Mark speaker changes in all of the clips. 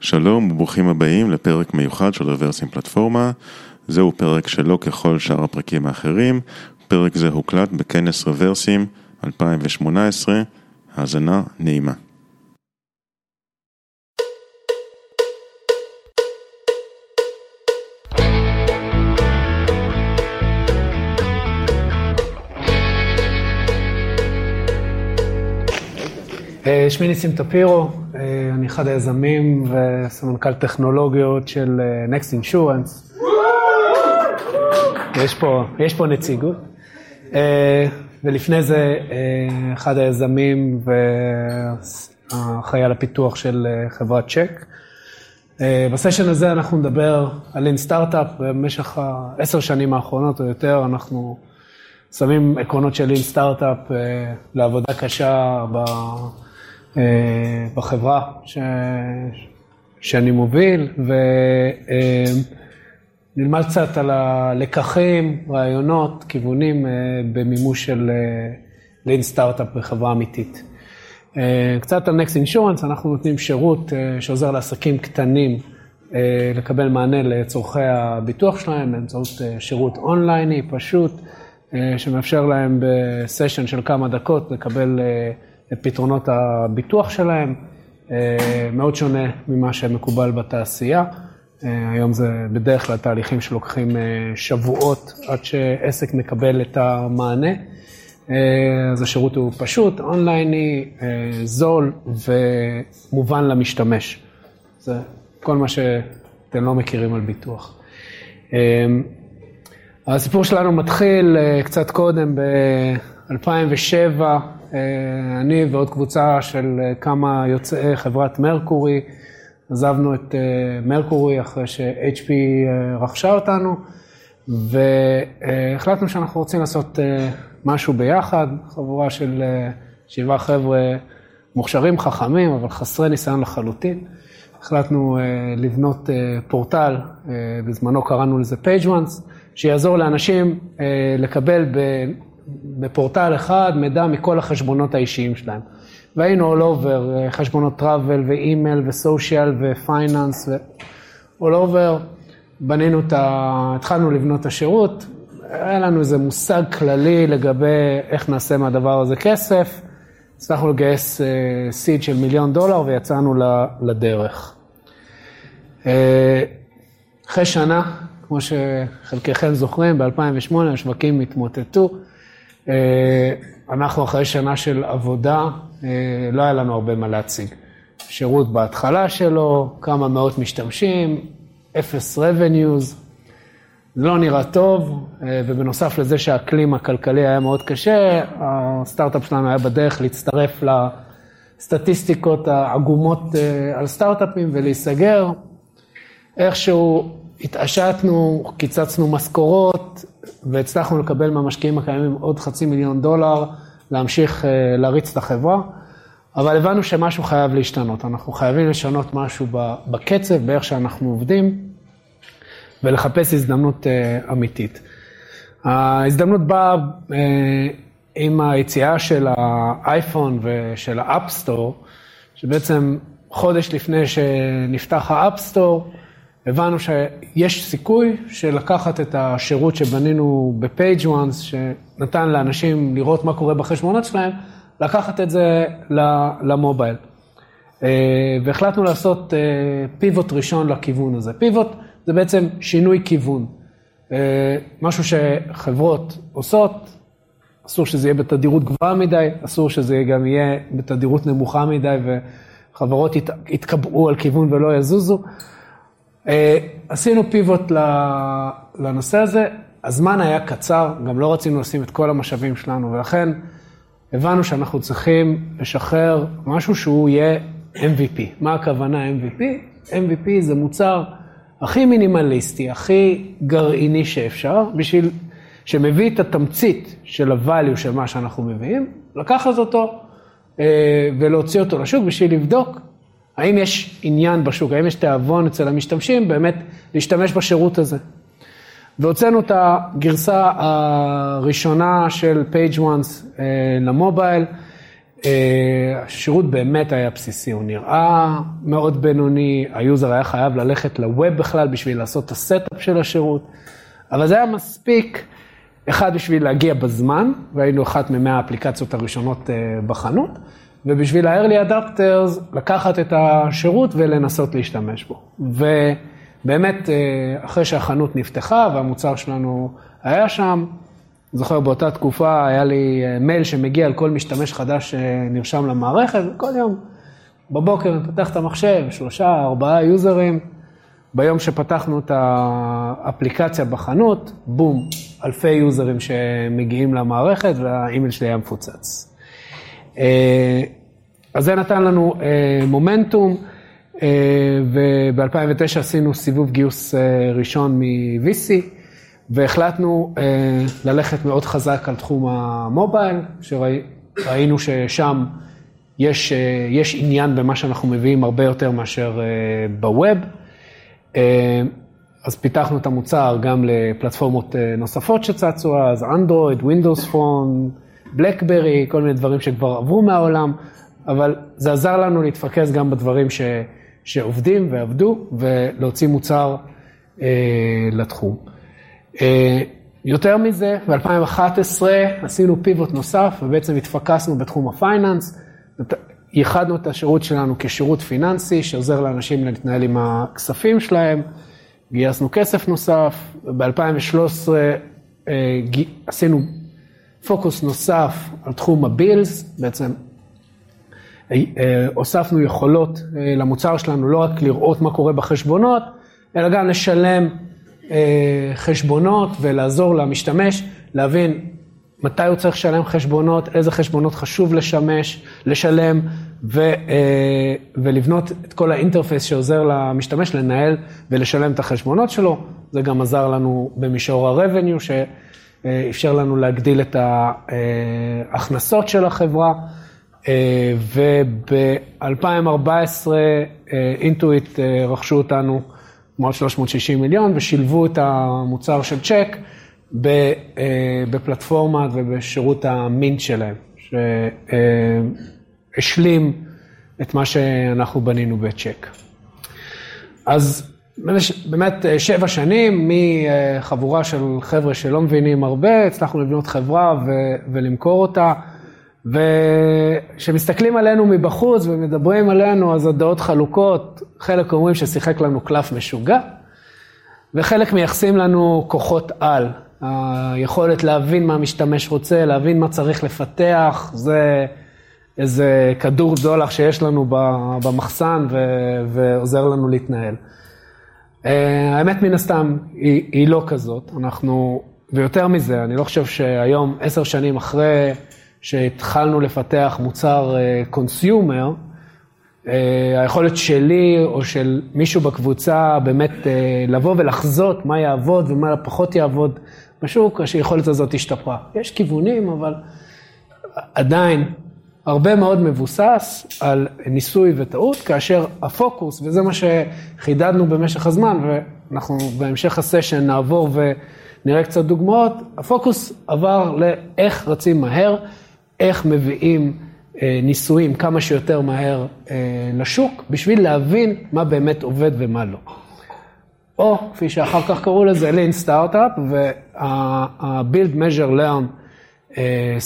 Speaker 1: שלום וברוכים הבאים לפרק מיוחד של רוורסים פלטפורמה. זהו פרק שלא ככל שאר הפרקים האחרים. פרק זה הוקלט בכנס רוורסים 2018. האזנה נעימה.
Speaker 2: אה, שמי ניסים טפירו, אה, אני אחד היזמים וסמנכ"ל טכנולוגיות של אה, Next Insurance. יש פה, יש פה נציגות. ולפני זה אחד היזמים והאחראי על הפיתוח של חברת צ'ק. בסשן הזה אנחנו נדבר על אין סטארט-אפ, במשך העשר שנים האחרונות או יותר אנחנו שמים עקרונות של אין סטארט-אפp לעבודה קשה אה, בחברה ש... שאני מוביל, ונלמד קצת על הלקחים, רעיונות, כיוונים אה, במימוש של לין סטארט-אפ בחברה אמיתית. אה, קצת על Next Insurance, אנחנו נותנים שירות שעוזר לעסקים קטנים לקבל מענה לצורכי הביטוח שלהם באמצעות שירות אונלייני פשוט, שמאפשר להם בסשן של כמה דקות לקבל פתרונות הביטוח שלהם, אה, מאוד שונה ממה שמקובל בתעשייה. אה, היום זה בדרך כלל תהליכים שלוקחים אה, שבועות עד שעסק מקבל את המענה. אז השירות הוא פשוט, אונלייני, זול ומובן למשתמש. זה כל מה שאתם לא מכירים על ביטוח. הסיפור שלנו מתחיל קצת קודם, ב-2007, אה, אני ועוד קבוצה של אה, כמה יוצאי חברת מרקורי, עזבנו את אה, מרקורי אחרי ש-HP רכשה אותנו, והחלטנו שאנחנו רוצים לעשות משהו ביחד, חבורה של שבעה חבר'ה מוכשרים, חכמים, אבל חסרי ניסיון לחלוטין. החלטנו לבנות פורטל, בזמנו קראנו לזה page ones, שיעזור לאנשים לקבל בפורטל אחד מידע מכל החשבונות האישיים שלהם. והיינו all over, אה, חשבונות טראבל ואימייל וסושיאל ופייננס ו-all over, בנינו את ה... התחלנו לבנות את השירות, היה לנו איזה מושג כללי לגבי איך נעשה מהדבר הזה כסף, הצלחנו לגייס סיד אה, של מיליון דולר ויצאנו לדרך. אה, אחרי שנה, כמו שחלקכם זוכרים, ב-2008 השווקים התמוטטו. אה, אנחנו אחרי שנה של עבודה, אה, לא היה לנו הרבה מה להציג. שירות בהתחלה שלו, כמה מאות משתמשים, אפס revenues, לא נראה טוב, אה, ובנוסף לזה שהאקלים הכלכלי היה מאוד קשה, הסטארט-אפ שלנו היה בדרך להצטרף לסטטיסטיקות העגומות על סטארט-אפים ולהיסגר. איכשהו התעשתנו, קיצצנו משכורות, והצלחנו לקבל מהמשקיעים הקיימים עוד חצי מיליון דולר, להמשיך אה, להריץ את החברה, אבל הבנו שמשהו חייב להשתנות, אנחנו חייבים לשנות משהו בקצב, באיך שאנחנו עובדים, ולחפש הזדמנות אה, אמיתית. ההזדמנות באה אה, עם היציאה של האייפון ושל ה App Store, שבעצם חודש לפני שנפתח ה App Store, הבנו שיש סיכוי של לקחת את השירות שבנינו ב PageOnce, שנתן לאנשים לראות מה קורה בחשבונות שלהם, לקחת את זה למובייל. אה, והחלטנו לעשות פיבוט אה, ראשון לכיוון הזה. פיבוט זה בעצם שינוי כיוון. אה, משהו שחברות עושות, אסור שזה יהיה בתדירות גבוהה מדי, אסור שזה גם יהיה בתדירות נמוכה מדי וחברות יתקבעו על כיוון ולא יזוזו. אה, עשינו פיבוט לנושא הזה, הזמן היה קצר, גם לא רצינו לשים את כל המשאבים שלנו, ולכן הבנו שאנחנו צריכים לשחרר משהו שהוא יהיה MVP. מה הכוונה MVP? MVP זה מוצר הכי מינימליסטי, הכי גרעיני שאפשר, בשביל שמביא את התמצית של ה-value של מה שאנחנו מביאים, לקחת אותו אה, ולהוציא אותו לשוק בשביל לבדוק האם יש עניין בשוק, האם יש תיאבון אצל המשתמשים באמת להשתמש בשירות הזה. והוצאנו את הגרסה הראשונה של page אה, ל mobile, השירות באמת היה בסיסי, הוא נראה מאוד בינוני, ה user היה חייב ללכת ל web בכלל בשביל לעשות את ה setup של השירות, אבל זה היה מספיק, אחד בשביל להגיע בזמן, והיינו אחת ממאה האפליקציות הראשונות בחנות, ובשביל ה- early adopters לקחת את השירות ולנסות להשתמש בו. ובאמת, אחרי שהחנות נפתחה והמוצר שלנו היה שם, זוכר באותה תקופה היה לי מייל שמגיע על כל משתמש חדש שנרשם למערכת, וכל יום בבוקר אני פותח את המחשב, שלושה, ארבעה יוזרים. ביום שפתחנו את האפליקציה בחנות, בום, אלפי יוזרים שמגיעים למערכת והאימייל שלי היה מפוצץ. אז זה נתן לנו מומנטום, וב-2009 עשינו סיבוב גיוס ראשון מ-VC, והחלטנו ללכת מאוד חזק על תחום המובייל, שראינו ששם יש, יש עניין במה שאנחנו מביאים הרבה יותר מאשר בווב. אז פיתחנו את המוצר גם לפלטפורמות נוספות שצצו אז, אנדרואיד, ווינדוס פון, בלקברי, כל מיני דברים שכבר עברו מהעולם, אבל זה עזר לנו להתפקס גם בדברים ש, שעובדים ועבדו, ולהוציא מוצר אה, לתחום. אה, יותר מזה, ב-2011 עשינו פיבוט נוסף, ובעצם התפקסנו בתחום הפייננס, ייחדנו את השירות שלנו כשירות פיננסי, שעוזר לאנשים להתנהל עם הכספים שלהם, גייסנו כסף נוסף, ב-2013 אה, עשינו פוקוס נוסף על תחום הבילס, בעצם הוספנו יכולות למוצר שלנו, לא רק לראות מה קורה בחשבונות, אלא גם לשלם חשבונות ולעזור למשתמש להבין מתי הוא צריך לשלם חשבונות, איזה חשבונות חשוב לשמש, לשלם ו, ולבנות את כל האינטרפייס שעוזר למשתמש לנהל ולשלם את החשבונות שלו. זה גם עזר לנו במישור ה-revenue, שאפשר לנו להגדיל את ההכנסות של החברה. וב-2014 אינטואיט רכשו אותנו כמעט 360 מיליון ושילבו את המוצר של צ'ק בפלטפורמה ובשירות המינט שלהם, שהשלים את מה שאנחנו בנינו בצ'ק. אז באמת שבע שנים מחבורה של חבר'ה שלא מבינים הרבה, הצלחנו לבנות חברה ולמכור אותה. וכשמסתכלים עלינו מבחוץ ומדברים עלינו, אז הדעות חלוקות, חלק אומרים ששיחק לנו קלף משוגע, וחלק מייחסים לנו כוחות על. היכולת להבין מה המשתמש רוצה, להבין מה צריך לפתח, זה איזה כדור דולח שיש לנו במחסן ו- ועוזר לנו להתנהל. האמת מן הסתם היא, היא לא כזאת, אנחנו, ויותר מזה, אני לא חושב שהיום, עשר שנים אחרי שהתחלנו לפתח מוצר קונסיומר, uh, uh, היכולת שלי או של מישהו בקבוצה באמת uh, לבוא ולחזות מה יעבוד ומה פחות יעבוד בשוק, היכולת הזאת השתפרה. יש כיוונים, אבל עדיין הרבה מאוד מבוסס על ניסוי וטעות, כאשר הפוקוס, וזה מה שחידדנו במשך הזמן, ואנחנו בהמשך הסשן נעבור ונראה קצת דוגמאות, הפוקוס עבר לאיך רצים מהר. איך מביאים ניסויים כמה שיותר מהר לשוק, בשביל להבין מה באמת עובד ומה לא. או, כפי שאחר כך קראו לזה, Lean Startup, וה-Build Measure Learn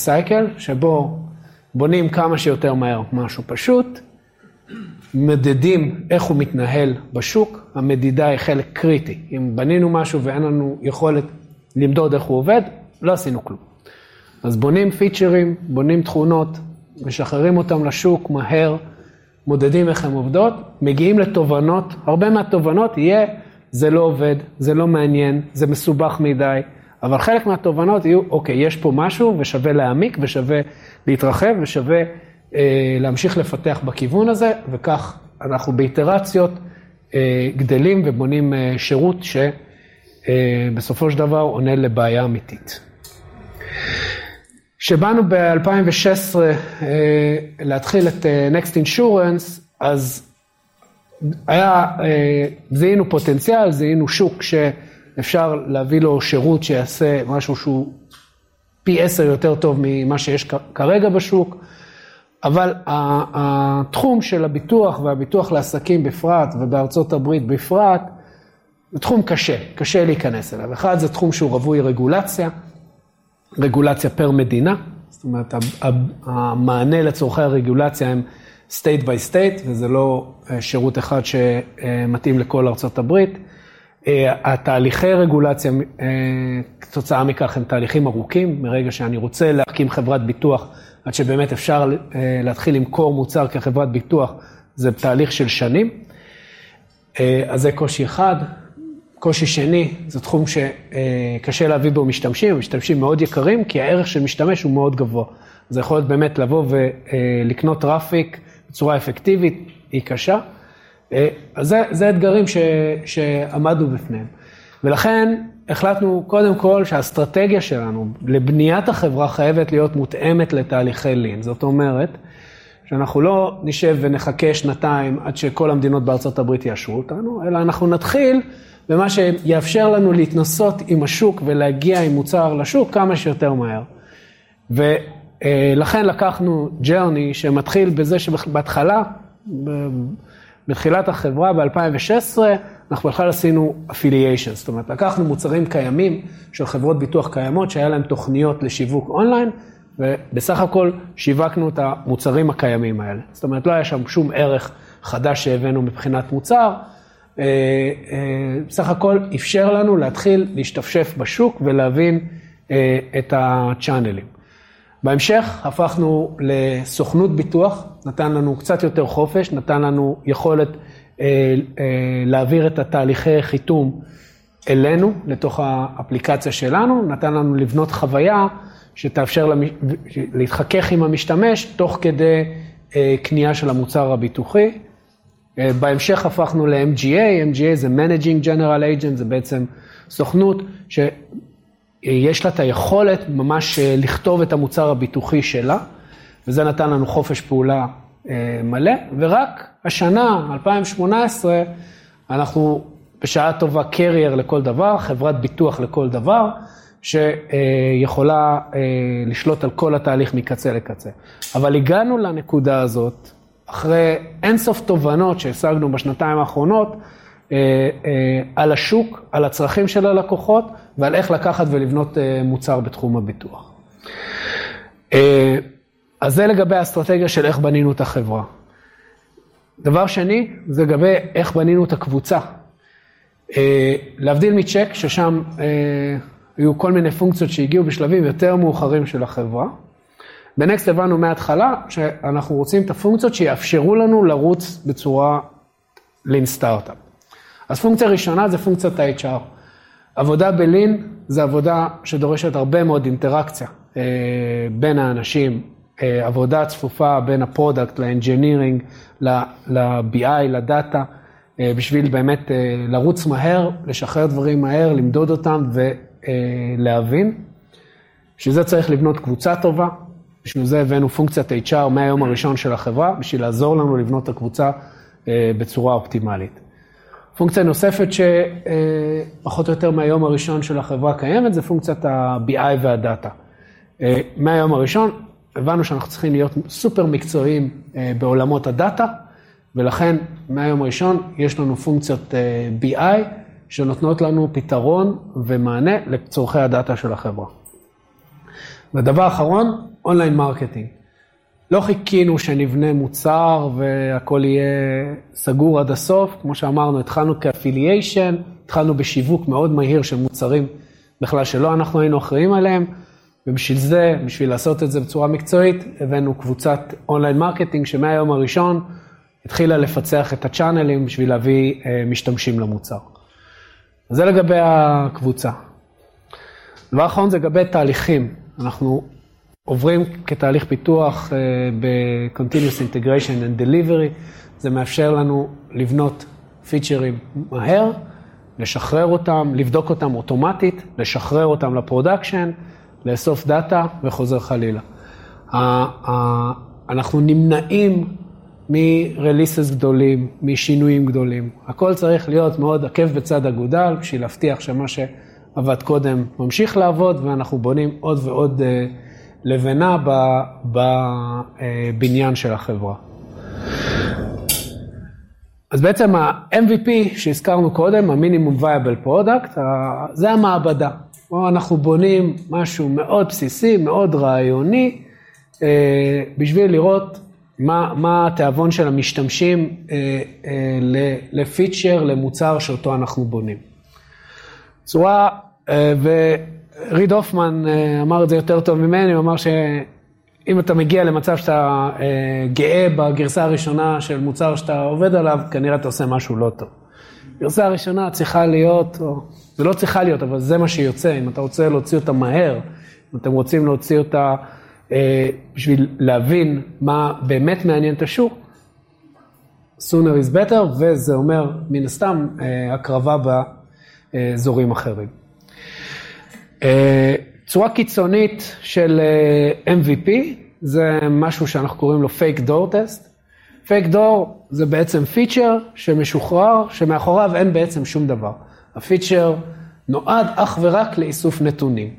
Speaker 2: Cycle, שבו בונים כמה שיותר מהר משהו פשוט, מדדים איך הוא מתנהל בשוק, המדידה היא חלק קריטי. אם בנינו משהו ואין לנו יכולת למדוד איך הוא עובד, לא עשינו כלום. אז בונים פיצ'רים, בונים תכונות, משחררים אותם לשוק מהר, מודדים איך הן עובדות, מגיעים לתובנות, הרבה מהתובנות יהיה, זה לא עובד, זה לא מעניין, זה מסובך מדי, אבל חלק מהתובנות יהיו, אוקיי, יש פה משהו ושווה להעמיק ושווה להתרחב ושווה אה, להמשיך לפתח בכיוון הזה, וכך אנחנו באיטרציות אה, גדלים ובונים אה, שירות שבסופו של דבר עונה לבעיה אמיתית. כשבאנו ב-2016 להתחיל את Next Insurance, אז היה, זיהינו פוטנציאל, זיהינו שוק שאפשר להביא לו שירות שיעשה משהו שהוא פי עשר יותר טוב ממה שיש כרגע בשוק. אבל התחום של הביטוח והביטוח לעסקים בפרט ובארצות הברית בפרט, זה תחום קשה, קשה להיכנס אליו. אחד, זה תחום שהוא רווי רגולציה, רגולציה פר מדינה, זאת אומרת, המענה לצורכי הרגולציה הם state by state, וזה לא אה, שירות אחד שמתאים לכל ארצות הברית. אה, התהליכי רגולציה, אה, כתוצאה מכך, הם תהליכים ארוכים. מרגע שאני רוצה להקים חברת ביטוח, עד שבאמת אפשר להתחיל למכור מוצר כחברת ביטוח, זה תהליך של שנים. אז זה קושי אחד. קושי שני, זה תחום שקשה להביא בו משתמשים, משתמשים מאוד יקרים, כי הערך של משתמש הוא מאוד גבוה. זה יכול להיות באמת לבוא ולקנות traffic בצורה אפקטיבית, היא קשה. אז זה, זה אתגרים ש, שעמדנו בפניהם. ולכן החלטנו קודם כל שהאסטרטגיה שלנו לבניית החברה חייבת להיות מותאמת לתהליכי לין. זאת אומרת, שאנחנו לא נשב ונחכה שנתיים עד שכל המדינות בארצות הברית יאשרו אותנו, אלא אנחנו נתחיל במה שיאפשר לנו להתנסות עם השוק ולהגיע עם מוצר לשוק כמה שיותר מהר. ולכן לקחנו ג'רני שמתחיל בזה שבהתחלה, בתחילת החברה ב-2016, אנחנו בכלל עשינו אפיליישן, זאת אומרת, לקחנו מוצרים קיימים של חברות ביטוח קיימות שהיה להם תוכניות לשיווק אונליין, ובסך הכל שיווקנו את המוצרים הקיימים האלה. זאת אומרת, לא היה שם שום ערך חדש שהבאנו מבחינת מוצר, בסך הכל אפשר לנו להתחיל להשתפשף בשוק ולהבין אה, את הצ'אנלים. בהמשך הפכנו לסוכנות ביטוח, נתן לנו קצת יותר חופש, נתן לנו יכולת להעביר את התהליכי חיתום אלינו, לתוך האפליקציה שלנו, נתן לנו לבנות חוויה שתאפשר להתחכך עם המשתמש תוך כדי קנייה של המוצר הביטוחי. אה, בהמשך הפכנו ל-MGA, MGA זה Managing General Agent, זה בעצם סוכנות שיש לה את היכולת ממש אה, לכתוב את המוצר הביטוחי שלה, וזה נתן לנו חופש פעולה אה, מלא, ורק השנה, 2018, אנחנו בשעה טובה קרייר לכל דבר, חברת ביטוח לכל דבר, שיכולה לשלוט על כל התהליך מקצה לקצה. אבל הגענו לנקודה הזאת, אחרי אינסוף תובנות שהשגנו בשנתיים האחרונות, אה, אה, על השוק, על הצרכים של הלקוחות ועל איך לקחת ולבנות אה, מוצר בתחום הביטוח. אז זה לגבי האסטרטגיה של איך בנינו את החברה. דבר שני, זה לגבי איך בנינו את הקבוצה. להבדיל מצ'ק, ששם היו כל מיני פונקציות שהגיעו בשלבים יותר מאוחרים של החברה. בנקסט הבנו מההתחלה שאנחנו רוצים את הפונקציות שיאפשרו לנו לרוץ בצורה לין סטארט-אפ. אז פונקציה ראשונה זה פונקציית ה-HR. עבודה בלין זה עבודה שדורשת הרבה מאוד אינטראקציה אה, בין האנשים, אה, עבודה צפופה בין ה product ל engineering, ל-BI, ל data, אה, בשביל באמת לרוץ מהר, לשחרר דברים מהר, למדוד אותם ולהבין. בשביל זה צריך לבנות קבוצה טובה, בשביל זה הבאנו פונקציית HR מהיום הראשון של החברה, בשביל לעזור לנו לבנות את הקבוצה אה, בצורה אופטימלית. פונקציה נוספת שפחות או יותר מהיום הראשון של החברה קיימת, זה פונקציית ה-BI וה data. אה, מהיום הראשון הבנו שאנחנו צריכים להיות סופר מקצועיים אה, בעולמות ה data, ולכן מהיום הראשון יש לנו פונקציות BI שנותנות לנו פתרון ומענה לצורכי ה data של החברה. ודבר אחרון, online marketing. לא חיכינו שנבנה מוצר והכל יהיה סגור עד הסוף, כמו שאמרנו, התחלנו כ affiliation, התחלנו בשיווק מאוד מהיר של מוצרים בכלל שלא אנחנו היינו אחראים עליהם, ובשביל זה, בשביל לעשות את זה בצורה מקצועית, הבאנו קבוצת online marketing שמהיום הראשון התחילה לפצח את הצ'אנלים בשביל להביא אה, משתמשים למוצר. זה לגבי הקבוצה. דבר אחרון זה לגבי תהליכים. אנחנו עוברים כתהליך פיתוח אה, ב-Continuous Integration and Delivery, זה מאפשר לנו לבנות פיצ'רים מהר, לשחרר אותם, לבדוק אותם אוטומטית, לשחרר אותם ל production, לאסוף data וחוזר חלילה. אנחנו נמנעים מ-releases גדולים, משינויים גדולים. הכל צריך להיות מאוד עקב בצד אגודל, בשביל להבטיח שמה שעבד קודם ממשיך לעבוד, ואנחנו בונים עוד ועוד אה, לבנה בבניין של החברה. אז בעצם ה-MVP שהזכרנו קודם, ה-Minimum Viable Product, זה המעבדה. אנחנו בונים משהו מאוד בסיסי, מאוד רעיוני, אה, בשביל לראות מה, מה התיאבון של המשתמשים אה, אה, לפיצ'ר, למוצר שאותו אנחנו בונים. צורה, וריד הופמן אמר את זה יותר טוב ממני, הוא אמר שאם אתה מגיע למצב שאתה גאה בגרסה הראשונה של מוצר שאתה עובד עליו, כנראה אתה עושה משהו לא טוב. גרסה הראשונה צריכה להיות, או, זה לא צריכה להיות, אבל זה מה שיוצא, אם אתה רוצה להוציא אותה מהר, אם אתם רוצים להוציא אותה אה, בשביל להבין מה באמת מעניין את השוק, sooner is better, וזה אומר מן הסתם אה, הקרבה באזורים אחרים. אה, צורה קיצונית של MVP זה משהו שאנחנו קוראים לו fake door test. fake door זה בעצם פיצ'ר שמשוחרר, שמאחוריו אין בעצם שום דבר. הפיצ'ר נועד אך ורק לאיסוף נתונים.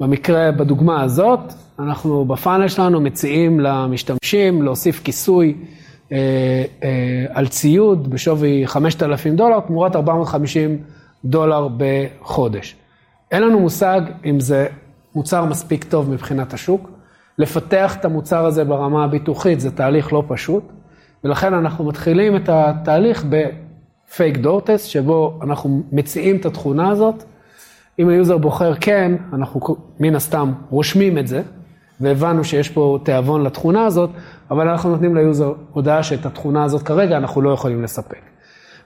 Speaker 2: במקרה, בדוגמה הזאת, אנחנו בפאנל שלנו מציעים למשתמשים להוסיף כיסוי אה, אה, על ציוד בשווי 5,000 דולר תמורת 450 דולר בחודש. אין לנו מושג אם זה מוצר מספיק טוב מבחינת השוק. לפתח את המוצר הזה ברמה הביטוחית זה תהליך לא פשוט, ולכן אנחנו מתחילים את התהליך ב fake door test, שבו אנחנו מציעים את התכונה הזאת. אם ה user בוחר כן, אנחנו מן הסתם רושמים את זה, והבנו שיש פה תיאבון לתכונה הזאת, אבל אנחנו נותנים ל user הודעה שאת התכונה הזאת כרגע אנחנו לא יכולים לספק.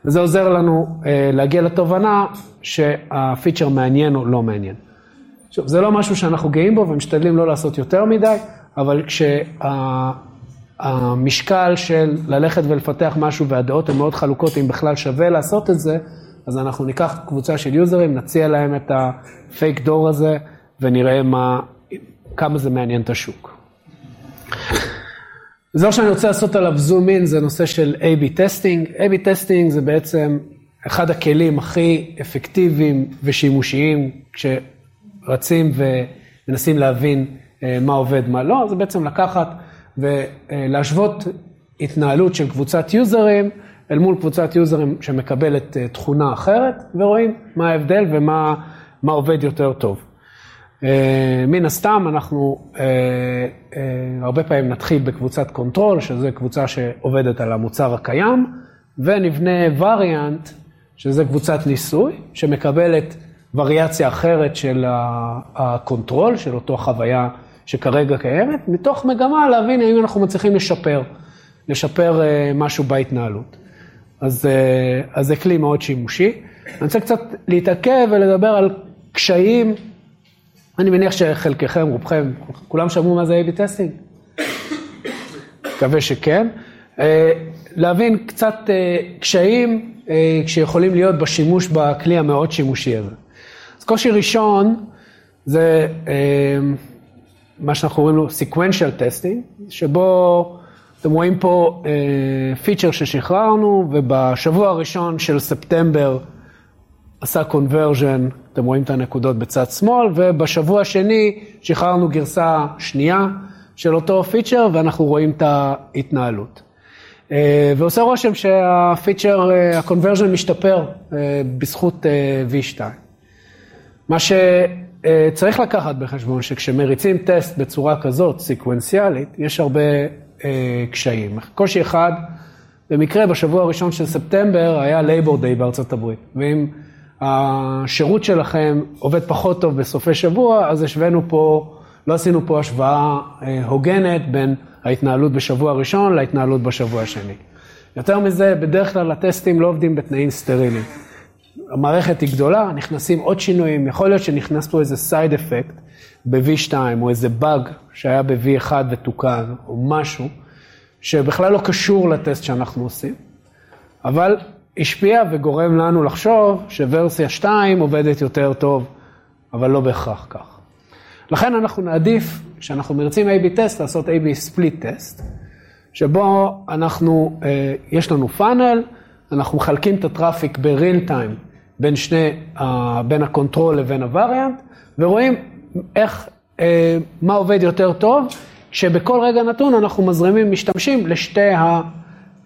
Speaker 2: וזה עוזר לנו אה, להגיע לתובנה שהפיצ'ר מעניין או לא מעניין. עכשיו, זה לא משהו שאנחנו גאים בו ומשתדלים לא לעשות יותר מדי, אבל כשהמשקל של ללכת ולפתח משהו והדעות הן מאוד חלוקות, אם בכלל שווה לעשות את זה, אז אנחנו ניקח קבוצה של יוזרים, נציע להם את הפייק דור הזה ונראה מה, כמה זה מעניין את השוק. זה שאני רוצה לעשות עליו zoom in, זה נושא של A-B testing. A-B testing זה בעצם אחד הכלים הכי אפקטיביים ושימושיים כשרצים ומנסים להבין אה, מה עובד, מה לא, זה בעצם לקחת ולהשוות התנהלות של קבוצת יוזרים אל מול קבוצת יוזרים שמקבלת אה, תכונה אחרת, ורואים מה ההבדל ומה עובד יותר טוב. אה, מן הסתם אנחנו אה, אה, הרבה פעמים נתחיל בקבוצת control, שזו קבוצה שעובדת על המוצר הקיים, ונבנה וריאנט, שזה קבוצת ניסוי, שמקבלת וריאציה אחרת של ה control, של אותו חוויה שכרגע קיימת, מתוך מגמה להבין האם אנחנו מצליחים לשפר, לשפר משהו בהתנהלות. אז, אז זה כלי מאוד שימושי. אני רוצה קצת להתעכב ולדבר על קשיים אני מניח שחלקכם, רובכם, כולם שמעו מה זה A-B טסטינג? מקווה שכן. אה, להבין קצת אה, קשיים אה, שיכולים להיות בשימוש בכלי המאוד שימושי הזה. אז קושי ראשון זה מה שאנחנו קוראים לו sequential testing, שבו אתם רואים פה פיצ'ר ששחררנו, ובשבוע הראשון של ספטמבר עשה conversion, אתם רואים את הנקודות בצד שמאל, ובשבוע השני שחררנו גרסה שנייה של אותו פיצ'ר, ואנחנו רואים את ההתנהלות. אה, ועושה רושם שהפיצ'ר, אה, ה-conversion משתפר אה, בזכות V2. מה שצריך לקחת בחשבון, שכשמריצים טסט בצורה כזאת, סקוונציאלית, יש הרבה קשיים. קושי אחד, במקרה בשבוע הראשון של ספטמבר היה Labor Day בארצות הברית, ואם השירות שלכם עובד פחות טוב בסופי שבוע, אז השווינו פה, לא עשינו פה השוואה אה, הוגנת בין ההתנהלות בשבוע הראשון להתנהלות בשבוע השני. יותר מזה, בדרך כלל הטסטים לא עובדים בתנאים סטריליים. המערכת היא גדולה, נכנסים עוד שינויים, יכול להיות שנכנס פה איזה side effect ב-V2 או איזה באג שהיה ב-V1 ותוקן או משהו, שבכלל לא קשור לטסט שאנחנו עושים, אבל השפיע וגורם לנו לחשוב שוורסיה 2 עובדת יותר טוב, אבל לא בהכרח כך. לכן אנחנו נעדיף, כשאנחנו מרצים A-B טסט, לעשות A-B ספליט טסט, שבו אנחנו, אה, יש לנו פאנל, אנחנו מחלקים את הטראפיק ב-real time בין שני, בין הקונטרול לבין הווריאנט, ורואים איך אה, מה עובד יותר טוב, שבכל רגע נתון אנחנו מזרימים משתמשים לשתי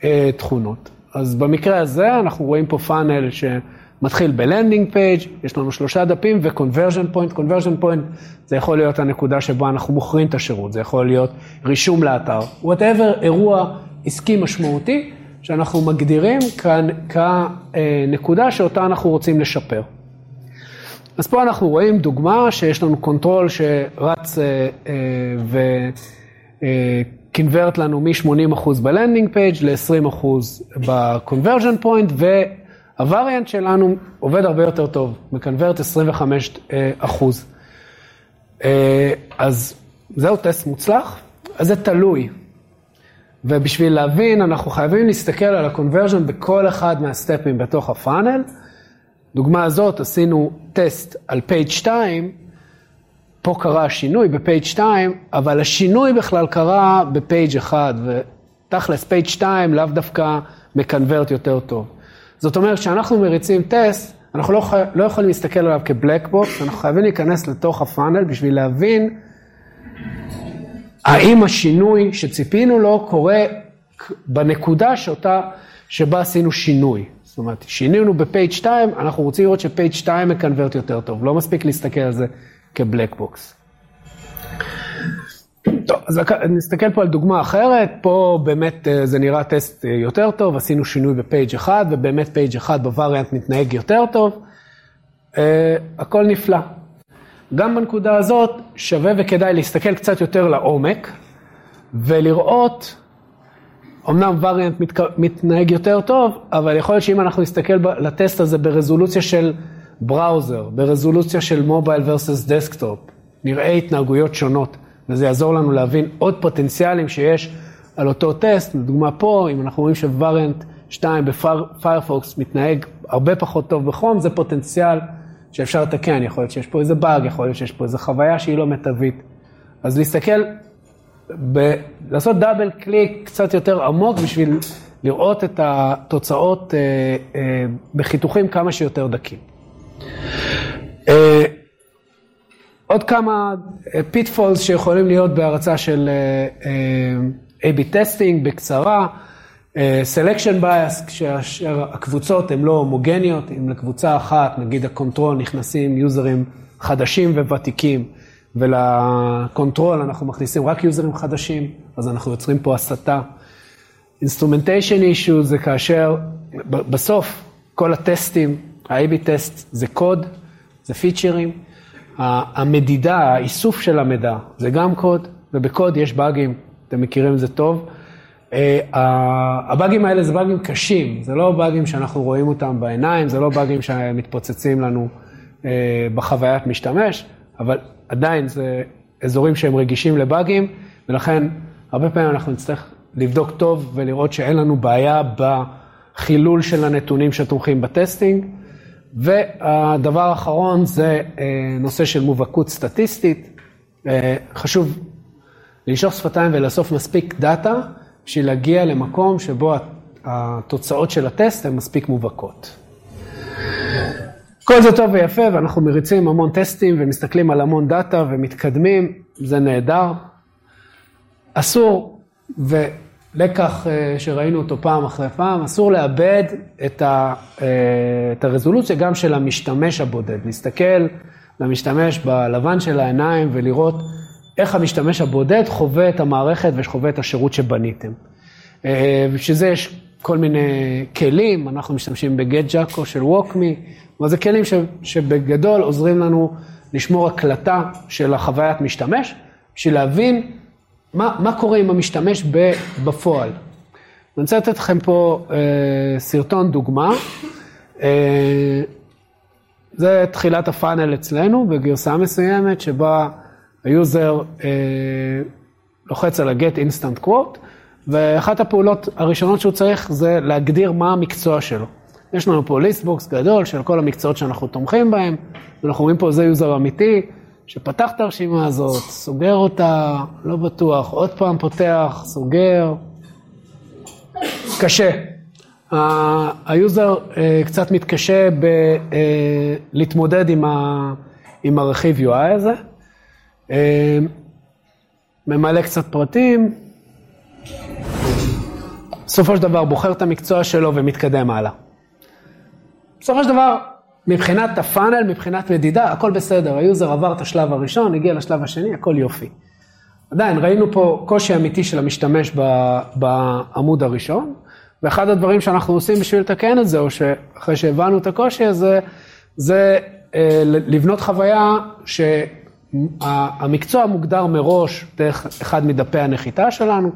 Speaker 2: התכונות. אז במקרה הזה אנחנו רואים פה funnel שמתחיל ב-landing page, יש לנו שלושה דפים ו-conversion point, conversion point זה יכול להיות הנקודה שבה אנחנו מוכרים את השירות, זה יכול להיות רישום לאתר, whatever אירוע עסקי משמעותי שאנחנו מגדירים כנקודה שאותה אנחנו רוצים לשפר. אז פה אנחנו רואים דוגמה שיש לנו control שרץ אה, אה, וקינברט לנו מ-80% ב-landing page ל-20% ב-conversion point, והווריאנט שלנו עובד הרבה יותר טוב, מקנברט 25%. אז זהו טסט מוצלח, אז זה תלוי. ובשביל להבין, אנחנו חייבים להסתכל על ה-conversion בכל אחד מהסטפים בתוך ה-funnel. דוגמה הזאת, עשינו טסט על page 2, פה קרה שינוי ב-page 2, אבל השינוי בכלל קרה ב-page 1, ותכלס page 2 לאו דווקא מקנברט יותר טוב. זאת אומרת, כשאנחנו מריצים טסט, אנחנו לא, לא יכולים להסתכל עליו כ-black box, אנחנו חייבים להיכנס לתוך ה-funnel בשביל להבין האם השינוי שציפינו לו קורה בנקודה שאותה, שבה עשינו שינוי. זאת אומרת, שינינו ב-page 2, אנחנו רוצים לראות ש-page 2 מקנברט יותר טוב, לא מספיק להסתכל על זה כ-black box. טוב, אז נסתכל פה על דוגמה אחרת, פה באמת אה, זה נראה טסט אה, יותר טוב, עשינו שינוי ב-page 1, ובאמת page 1 בווריאנט מתנהג יותר טוב, אה, הכל נפלא. גם בנקודה הזאת שווה וכדאי להסתכל קצת יותר לעומק, ולראות אמנם וריאנט מת, מתנהג יותר טוב, אבל יכול להיות שאם אנחנו נסתכל לטסט הזה ברזולוציה של browser, ברזולוציה של mobile versus desktop, נראה התנהגויות שונות, וזה יעזור לנו להבין עוד פוטנציאלים שיש על אותו טסט. לדוגמה פה, אם אנחנו רואים שווריאנט 2 ב-Firefox מתנהג הרבה פחות טוב בחום, זה פוטנציאל שאפשר לתקן, יכול להיות שיש פה איזה באג, יכול להיות שיש פה איזה חוויה שהיא לא מיטבית. אז להסתכל ב- לעשות double click קצת יותר עמוק בשביל לראות את התוצאות אה, אה, בחיתוכים כמה שיותר דקים. אה, עוד כמה pitfalls שיכולים להיות בהרצה של A-B testing בקצרה. selection bias, כאשר הקבוצות הן לא הומוגניות, אם לקבוצה אחת, נגיד הקונטרול, נכנסים יוזרים חדשים וותיקים, ול-control אנחנו מכניסים רק יוזרים חדשים, אז אנחנו יוצרים פה הטיה. instrumentation issue זה כאשר בסוף כל הטסטים, ה-AB טסט זה קוד, זה פיצ'רים, המדידה, האיסוף של המידע זה גם קוד, ובקוד יש באגים, אתם מכירים את זה טוב. אה, הבאגים האלה זה באגים קשים, זה לא באגים שאנחנו רואים אותם בעיניים, זה לא באגים שמתפוצצים לנו אה, בחוויית משתמש, אבל עדיין זה אזורים שהם רגישים לבאגים, ולכן הרבה פעמים אנחנו נצטרך לבדוק טוב ולראות שאין לנו בעיה בחילול של הנתונים שתומכים בטסטינג. והדבר האחרון זה אה, נושא של מובהקות סטטיסטית. אה, חשוב לנשוך שפתיים ולאסוף מספיק דאטה בשביל להגיע למקום שבו התוצאות של הטסט הן מספיק מובהקות. כל זה טוב ויפה, ואנחנו מריצים המון טסטים ומסתכלים על המון דאטה ומתקדמים, זה נהדר. אסור, ולקח אה, שראינו אותו פעם אחרי פעם, אסור לאבד את, ה, אה, את הרזולוציה גם של המשתמש הבודד. להסתכל למשתמש בלבן של העיניים ולראות איך המשתמש הבודד חווה את המערכת וחווה את השירות שבניתם. אה, בשביל זה יש כל מיני כלים, אנחנו משתמשים בגט ג'אקו של ווקמי, אבל זה כלים ש, שבגדול עוזרים לנו לשמור הקלטה של החוויית משתמש, בשביל להבין מה, מה קורה עם המשתמש בפועל. אני רוצה לתת לכם פה אה, סרטון דוגמה. אה, זה תחילת ה-funnel אצלנו בגרסה מסוימת, שבה היוזר אה, לוחץ על ה-get instant quote, ואחת הפעולות הראשונות שהוא צריך זה להגדיר מה המקצוע שלו. יש לנו פה listbox גדול של כל המקצועות שאנחנו תומכים בהם, ואנחנו רואים פה זה יוזר אמיתי, שפתח את הרשימה הזאת, סוגר אותה, לא בטוח, עוד פעם פותח, סוגר. קשה. היוזר אה, קצת מתקשה אה, להתמודד עם, ה- עם הרכיב UI הזה, ממלא קצת פרטים, בסופו של דבר בוחר את המקצוע שלו ומתקדם הלאה. בסופו של דבר, מבחינת ה-funnel, מבחינת מדידה, הכל בסדר, היוזר עבר את השלב הראשון, הגיע לשלב השני, הכל יופי. עדיין, ראינו פה קושי אמיתי של המשתמש בעמוד הראשון, ואחד הדברים שאנחנו עושים בשביל לתקן את זה, או שאחרי שהבנו את הקושי הזה, זה אה, לבנות חוויה שהמקצוע מוגדר מראש דרך אחד מדפי הנחיתה שלנו,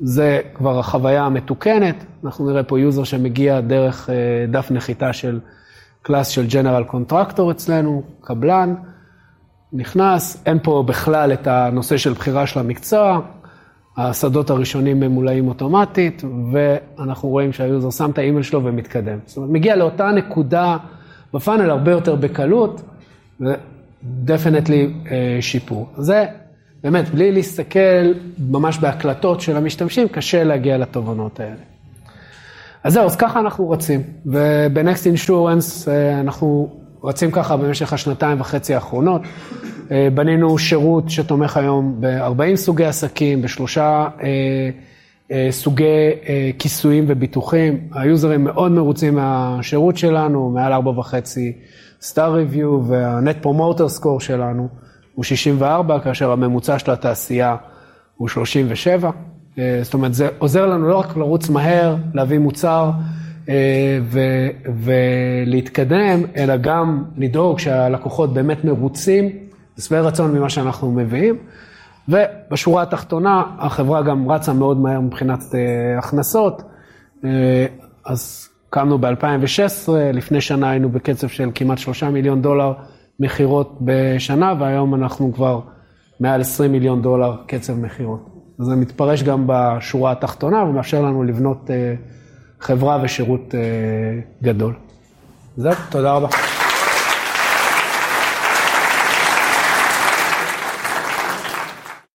Speaker 2: זה כבר החוויה המתוקנת, אנחנו נראה פה יוזר שמגיע דרך אה, דף נחיתה של class של general contractor אצלנו, קבלן, נכנס, אין פה בכלל את הנושא של בחירה של המקצוע, השדות הראשונים ממולאים אוטומטית, ואנחנו רואים שהיוזר שם את האימייל שלו ומתקדם. זאת אומרת, מגיע לאותה נקודה ב-funnel הרבה יותר בקלות, ו-definitely אה, שיפור. זה באמת, בלי להסתכל ממש בהקלטות של המשתמשים, קשה להגיע לתובנות האלה. אז זהו, אז ככה אנחנו רצים, ובנקסט אינשורנס אה, אנחנו רצים ככה במשך השנתיים וחצי האחרונות. אה, בנינו שירות שתומך היום ב-40 סוגי עסקים, בשלושה אה, סוגי כיסויים וביטוחים. היוזרים מאוד מרוצים מהשירות שלנו, מעל 4.5 סטאר ריוויו, והנט פרומוטר סקור שלנו. הוא 64, כאשר הממוצע של התעשייה הוא 37. אה, זאת אומרת, זה עוזר לנו לא רק לרוץ מהר, להביא מוצר אה, ו- ולהתקדם, אלא גם לדאוג שהלקוחות באמת מרוצים, שבעי רצון ממה שאנחנו מביאים. ובשורה התחתונה, החברה גם רצה מאוד מהר מבחינת אה, הכנסות. אז קמנו ב-2016, לפני שנה היינו בקצב של כמעט שלושה מיליון דולר מכירות בשנה, והיום אנחנו כבר מעל 20 מיליון דולר קצב מכירות. זה מתפרש גם בשורה התחתונה ומאפשר לנו לבנות אה, חברה ושירות אה, גדול. זהו, תודה רבה.